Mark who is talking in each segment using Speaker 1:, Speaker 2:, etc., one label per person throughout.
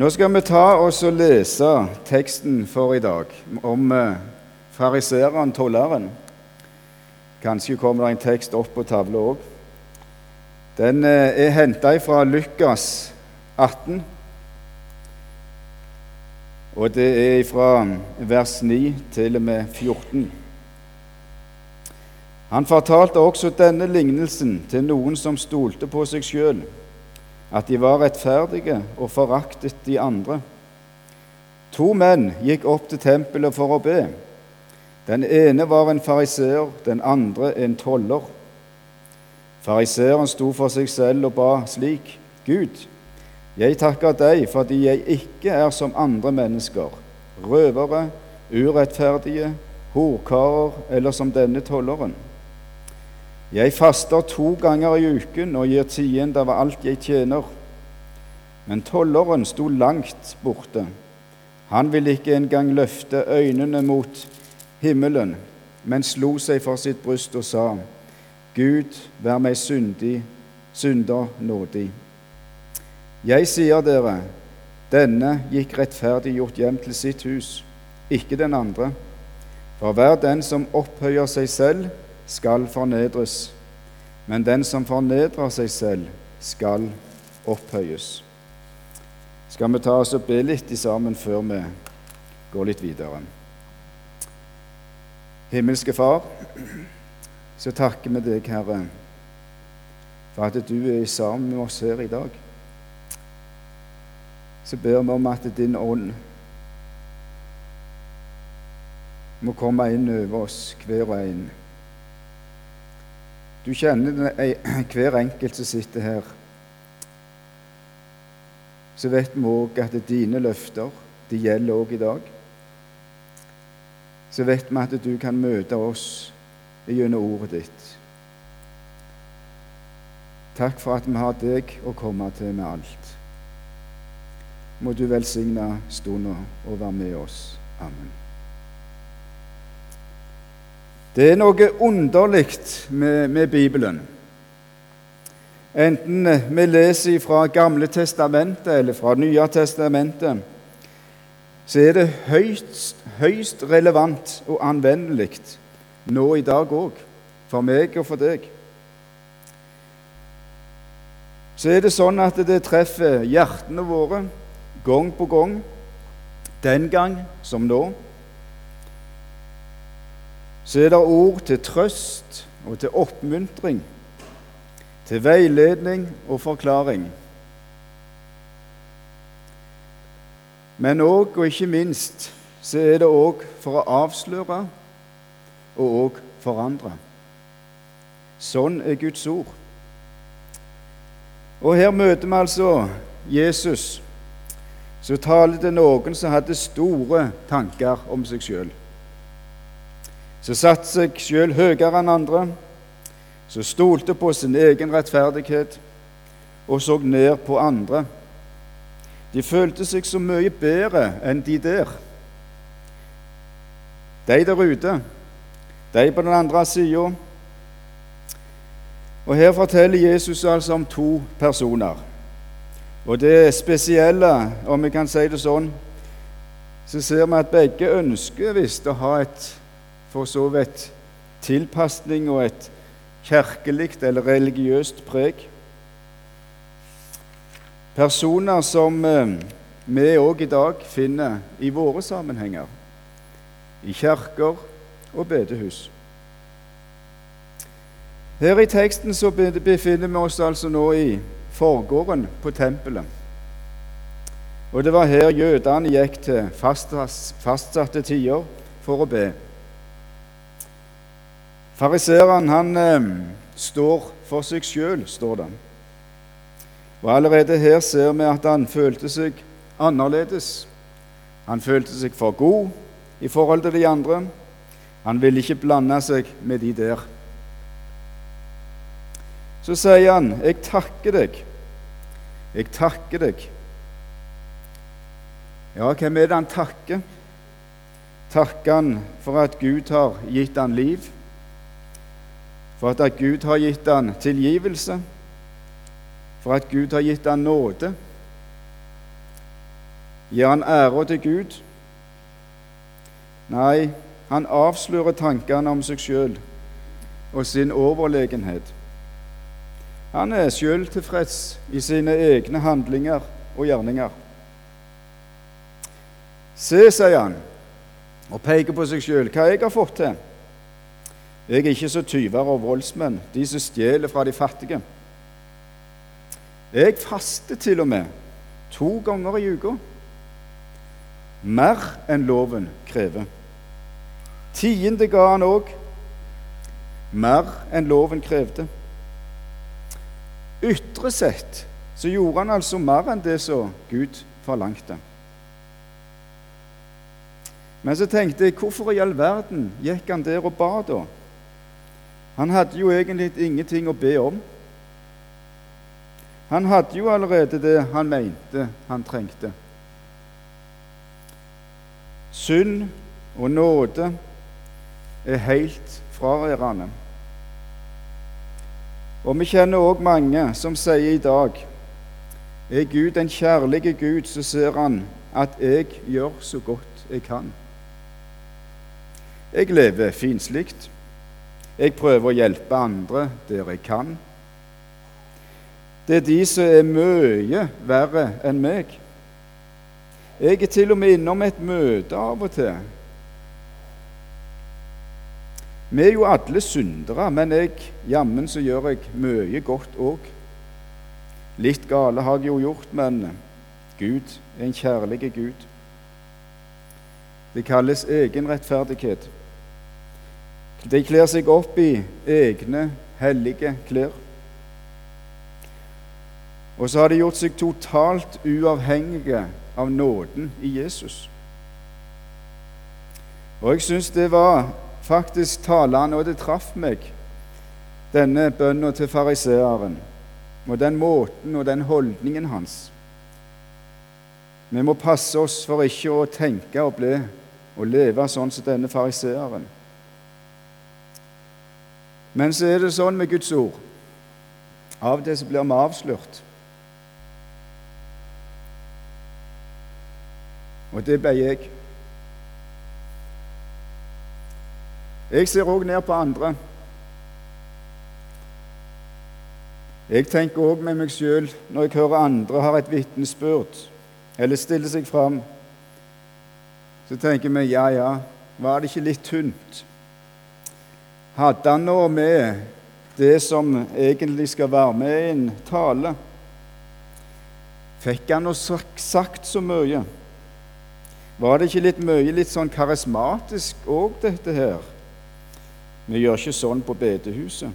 Speaker 1: Nå skal vi ta oss og lese teksten for i dag om eh, fariseeren, tolleren. Kanskje kommer det en tekst opp på tavla òg. Den eh, er henta fra Lukas 18. Og det er fra vers 9 til og med 14. Han fortalte også denne lignelsen til noen som stolte på seg sjøl at de var rettferdige og foraktet de andre. To menn gikk opp til tempelet for å be. Den ene var en fariseer, den andre en toller. Fariseeren sto for seg selv og ba slik.: Gud, jeg takker deg fordi jeg ikke er som andre mennesker, røvere, urettferdige, horkarer eller som denne tolleren. Jeg faster to ganger i uken og gir tiende av alt jeg tjener. Men tolleren sto langt borte. Han ville ikke engang løfte øynene mot himmelen, men slo seg for sitt bryst og sa, Gud, vær meg syndig, synder nådig. Jeg sier dere, denne gikk rettferdiggjort hjem til sitt hus, ikke den andre. For hver den som opphøyer seg selv, skal fornedres, men den som fornedrer seg selv, skal opphøyes. Skal vi ta oss og be litt sammen før vi går litt videre? Himmelske Far, så takker vi deg, Herre, for at du er sammen med oss her i dag. Så ber vi om at din ånd må komme inn over oss, hver og en. Du kjenner hver enkelt som sitter her. Så vet vi òg at dine løfter de gjelder òg i dag. Så vet vi at du kan møte oss gjennom ordet ditt. Takk for at vi har deg å komme til med alt. Må du velsigne stunda og være med oss. Amen. Det er noe underlig med, med, Bibelen. Enten vi leser fra Gamle testamentet eller fra Nye testamentet, så er det høyst, høyst relevant og anvendelig nå i dag òg, for meg og for deg. Så er det sånn at det treffer hjertene våre gang på gang, den gang som nå så er det ord til trøst og til oppmuntring, til veiledning og forklaring. Men òg, og ikke minst, så er det òg for å avsløre og òg forandre. Sånn er Guds ord. Og her møter vi altså Jesus, som taler til noen som hadde store tanker om seg sjøl som satte seg sjøl høyere enn andre, som stolte på sin egen rettferdighet og så ned på andre. De følte seg så mye bedre enn de der. De der ute, de på den andre sida. Og Her forteller Jesus altså om to personer. Og det spesielle, om vi kan si det sånn, så ser vi at begge ønsker visst å ha et for så vidt tilpasning og et kirkelig eller religiøst preg. Personer som eh, vi òg i dag finner i våre sammenhenger, i kirker og bedehus. Her i teksten så befinner vi oss altså nå i forgården på tempelet. Og det var her jødene gikk til fastsatte tider for å be. Fariseeren han eh, står for seg sjøl, står det. Og Allerede her ser vi at han følte seg annerledes. Han følte seg for god i forhold til de andre. Han ville ikke blande seg med de der. Så sier han, 'Jeg takker deg. Jeg takker deg.' Ja, hvem er det han takker? Takker han for at Gud har gitt han liv? For at Gud har gitt han tilgivelse, for at Gud har gitt han nåde. Gir han æra til Gud? Nei, han avslører tankene om seg sjøl og sin overlegenhet. Han er sjøl tilfreds i sine egne handlinger og gjerninger. Se, sier han, og peker på seg sjøl, hva jeg har fått til. Jeg er ikke så tyver og voldsmenn, de som stjeler fra de fattige. Jeg faster til og med to ganger i uka. Mer enn loven krever. Tiende ga han òg. Mer enn loven krevde. Ytre sett så gjorde han altså mer enn det som Gud forlangte. Men så tenkte jeg, hvorfor i all verden gikk han der og ba da? Han hadde jo egentlig ingenting å be om. Han hadde jo allerede det han mente han trengte. Synd og nåde er helt frarærende. Og vi kjenner òg mange som sier i dag er Gud en kjærlig Gud, så ser han at jeg gjør så godt jeg kan. Jeg lever finslikt. Jeg prøver å hjelpe andre der jeg kan. Det er de som er mye verre enn meg. Jeg er til og med innom et møte av og til. Vi er jo alle syndere, men jeg, jammen så gjør jeg mye godt òg. Litt gale har jeg jo gjort, men Gud er en kjærlig Gud. Det kalles egen rettferdighet. De kler seg opp i egne hellige klær. Og så har de gjort seg totalt uavhengige av nåden i Jesus. Og jeg syns det var faktisk talende, og det traff meg, denne bønnen til fariseeren, og den måten og den holdningen hans. Vi må passe oss for ikke å tenke og bli og leve sånn som denne fariseeren. Men så er det sånn med Guds ord av til så blir vi avslørt. Og det ble jeg. Jeg ser òg ned på andre. Jeg tenker òg med meg sjøl når jeg hører andre har et vitnesbyrd eller stiller seg fram. Så tenker vi ja, ja, var det ikke litt tynt? Hadde han nå med det som egentlig skal være med i en tale? Fikk han nå sagt så mye? Var det ikke litt mye litt sånn karismatisk òg, dette her? Vi gjør ikke sånn på bedehuset.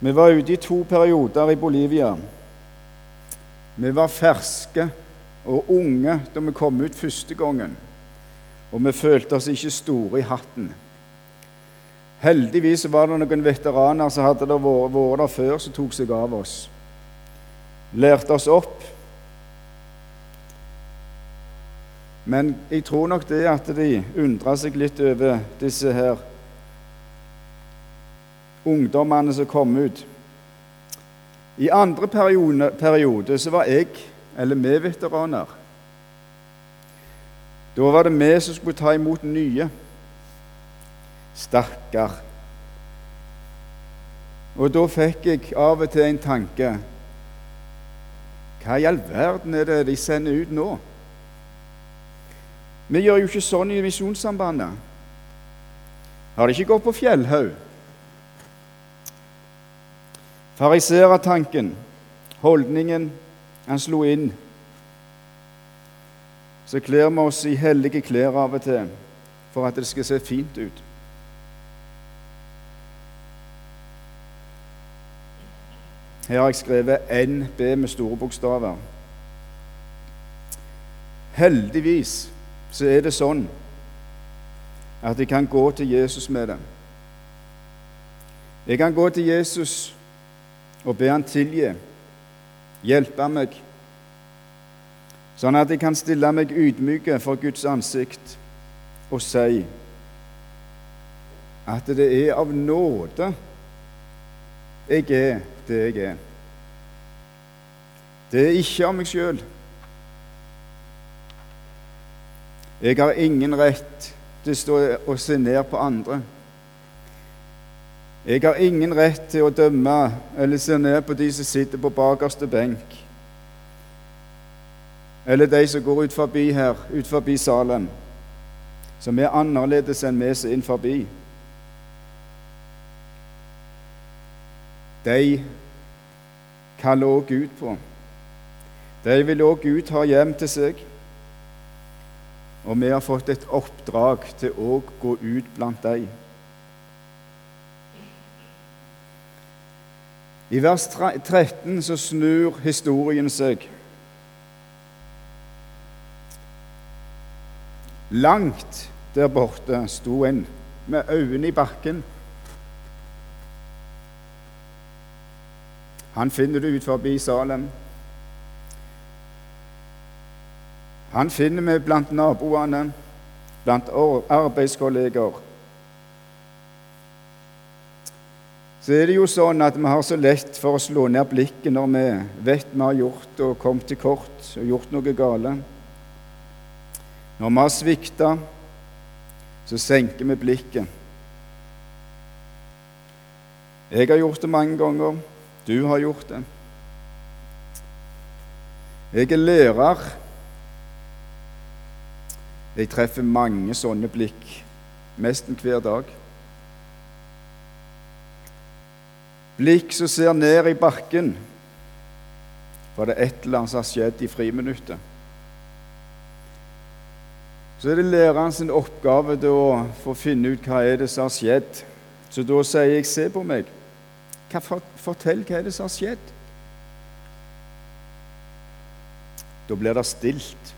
Speaker 1: Vi var ute i to perioder i Bolivia. Vi var ferske og unge da vi kom ut første gangen og vi følte oss ikke store i hatten. Heldigvis var det noen veteraner som hadde vært, der før, som tok seg av oss. Lærte oss opp. Men jeg tror nok det at de undra seg litt over disse her ungdommene som kom ut. I andre periode, periode så var jeg, eller vi, veteraner. Da var det vi som skulle ta imot nye. Stakkar. Og da fikk jeg av og til en tanke Hva i all verden er det de sender ut nå? Vi gjør jo ikke sånn i Misjonssambandet. Har de ikke gått på fjellhaug? Fariserertanken, holdningen han slo inn så kler vi oss i hellige klær av og til for at det skal se fint ut. Her har jeg skrevet NB med store bokstaver. Heldigvis så er det sånn at jeg kan gå til Jesus med det. Jeg kan gå til Jesus og be han tilgi, hjelpe meg sånn at jeg kan stille meg ydmyke for Guds ansikt og si at det er av nåde jeg er det jeg er. Det er ikke av meg sjøl. Jeg har ingen rett til å stå og se ned på andre. Jeg har ingen rett til å dømme eller se ned på de som sitter på bakerste benk, eller de som går ut forbi her, ut forbi salen, som er annerledes enn vi som er inn forbi. De kaller også Gud på. De vil også Gud ha hjem til seg. Og vi har fått et oppdrag til å gå ut blant dem. I vers 13 så snur historien seg. Langt der borte sto en med øynene i bakken. Han finner du ut forbi Salem. Han finner vi blant naboene, blant arbeidskolleger. Så er det jo sånn at vi har så lett for å slå ned blikket når vi vet vi har gjort og kommet til kort og gjort noe gale. Når vi har svikta, så senker vi blikket. Jeg har gjort det mange ganger. Du har gjort det. Jeg er lærer jeg treffer mange sånne blikk nesten hver dag. Blikk som ser ned i bakken, for det er et eller annet som har skjedd i friminuttet. Så er det læreren sin oppgave da for å finne ut hva er det som har skjedd. Så da sier jeg 'se på meg'. Fortell hva er det som har skjedd. Da blir det stilt.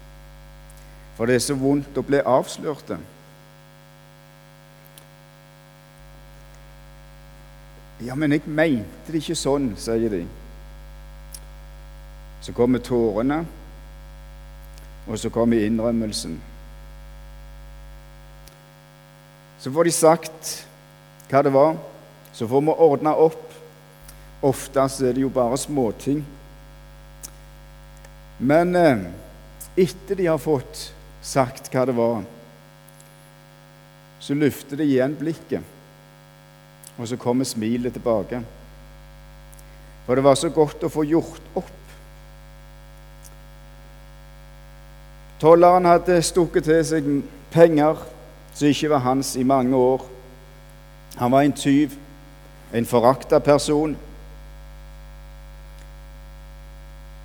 Speaker 1: For det er så vondt å bli avslørt. Ja, men jeg mente det ikke sånn, sier de. Så kommer tårene, og så kommer innrømmelsen. Så får de sagt hva det var. Så får vi ordne opp. Oftest er det jo bare småting. Men eh, etter de har fått sagt hva det var, så løfter de igjen blikket, og så kommer smilet tilbake. For det var så godt å få gjort opp. Tolleren hadde stukket til seg penger som ikke var hans i mange år. Han var en tyv, en forakta person.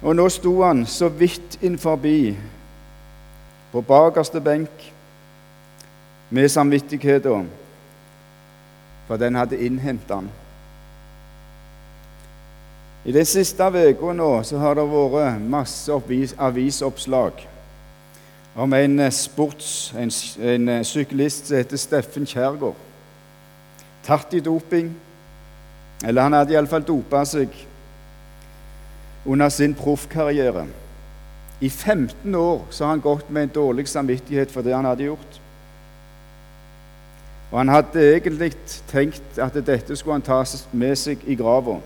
Speaker 1: Og nå sto han så vidt innenfor på bakerste benk med samvittigheten, for den hadde innhentet han. I de siste ukene har det vært masse avisoppslag om en eh, sports, en, en eh, syklist som heter Steffen Kjærgaard. Tatt i doping, eller han hadde iallfall dopa seg under sin proffkarriere. I 15 år så har han gått med en dårlig samvittighet for det han hadde gjort. Og han hadde egentlig tenkt at dette skulle han ta med seg i grava.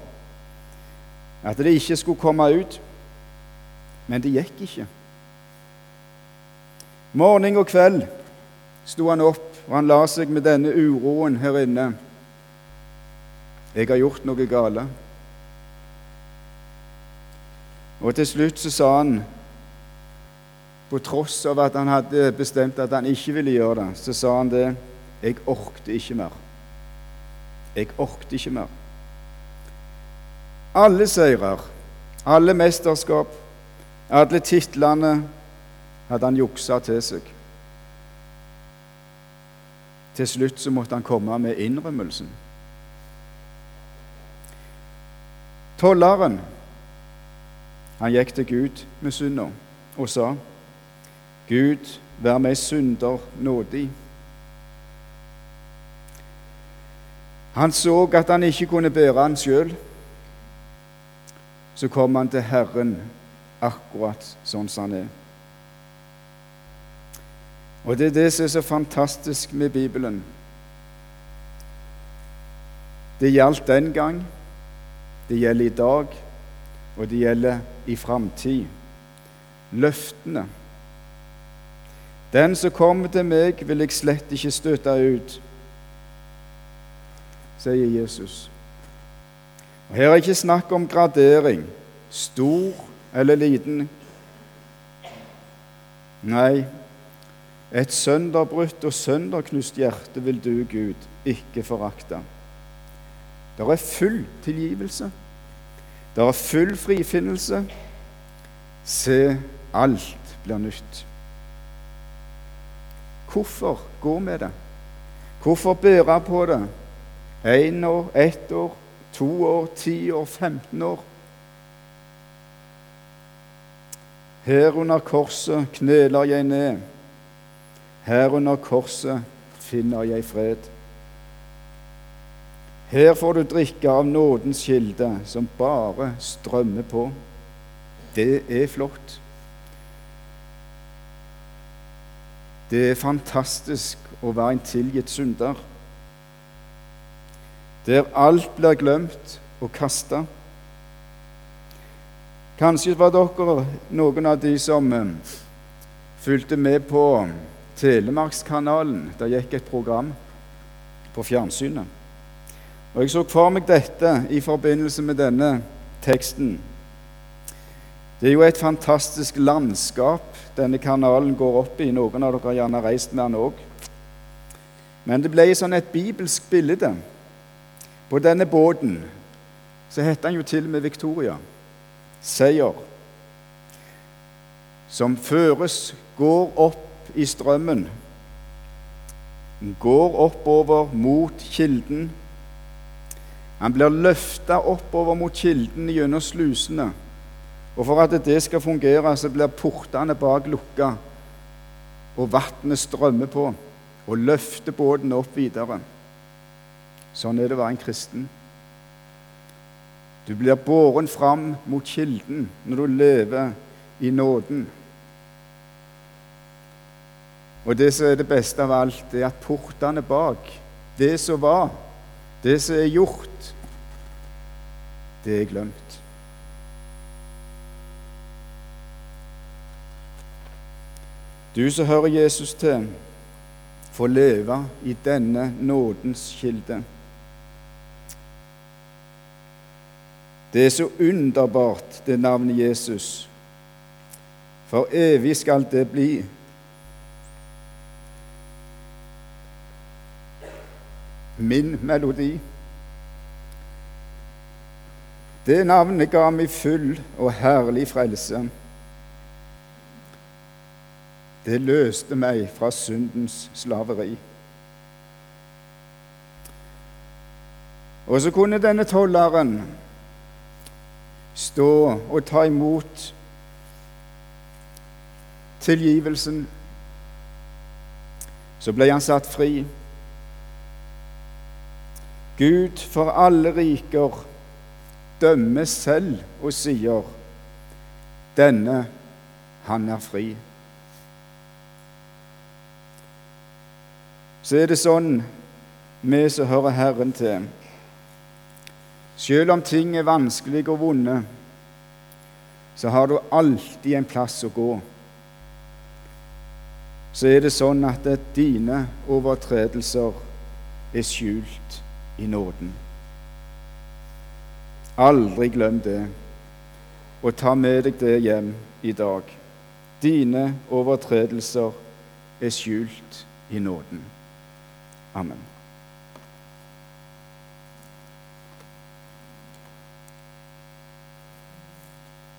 Speaker 1: At det ikke skulle komme ut. Men det gikk ikke. Morgen og kveld sto han opp, og han la seg med denne uroen her inne. Jeg har gjort noe gale. Og til slutt så sa han på tross av at han hadde bestemt at han ikke ville gjøre det, så sa han det Jeg orkte ikke mer. Jeg orkte ikke mer. Alle seirer, alle mesterskap, alle titlene hadde han juksa til seg. Til slutt så måtte han komme med innrømmelsen. Tolleren han gikk til Gud med synda og sa Gud, vær meg synder nådig. Han så at han ikke kunne bære han sjøl. Så kom han til Herren akkurat sånn som han er. Og det er det som er så fantastisk med Bibelen. Det gjaldt den gang, det gjelder i dag, og det gjelder i framtid. Løftene. Den som kommer til meg, vil jeg slett ikke støte ut, sier Jesus. Og Her er ikke snakk om gradering, stor eller liten. Nei, et sønderbrutt og sønderknust hjerte vil du, Gud, ikke forakte. Det er full tilgivelse. Det er full frifinnelse. Se, alt blir nytt. Hvorfor gå med det? Hvorfor bære på det? Én år, ett år, to år, ti år, 15 år? Her under korset kneler jeg ned. Her under korset finner jeg fred. Her får du drikke av nådens kilde, som bare strømmer på. Det er flott. Det er fantastisk å være en tilgitt synder, der alt blir glemt og kasta. Kanskje var dere noen av de som eh, fulgte med på Telemarkskanalen. Der gikk et program på fjernsynet. Og Jeg så for meg dette i forbindelse med denne teksten. Det er jo et fantastisk landskap denne kanalen går opp i. Noen av dere har gjerne reist med den òg. Men det ble sånn et bibelsk bilde. På denne båten så heter han jo til og med Victoria. Seier. Som føres, går opp i strømmen. Går oppover mot kilden. Han blir løfta oppover mot kilden gjennom slusene. Og For at det skal fungere, så blir portene bak lukka, og vannet strømmer på og løfter båten opp videre. Sånn er det å være en kristen. Du blir båren fram mot kilden når du lever i nåden. Og det som er det beste av alt, er at portene bak, det som var, det som er gjort, det er glemt. Du som hører Jesus til, får leve i denne nådens kilde. Det er så underbart, det navnet Jesus. For evig skal det bli. Min melodi. Det navnet ga meg full og herlig frelse. Det løste meg fra syndens slaveri. Og så kunne denne tolleren stå og ta imot tilgivelsen. Så ble han satt fri. Gud for alle riker dømmer selv og sier, 'Denne, han er fri'. så er det sånn vi som hører Herren til Selv om ting er vanskelige og vonde, så har du alltid en plass å gå. Så er det sånn at dine overtredelser er skjult i nåden. Aldri glem det, og ta med deg det hjem i dag. Dine overtredelser er skjult i nåden. Amen.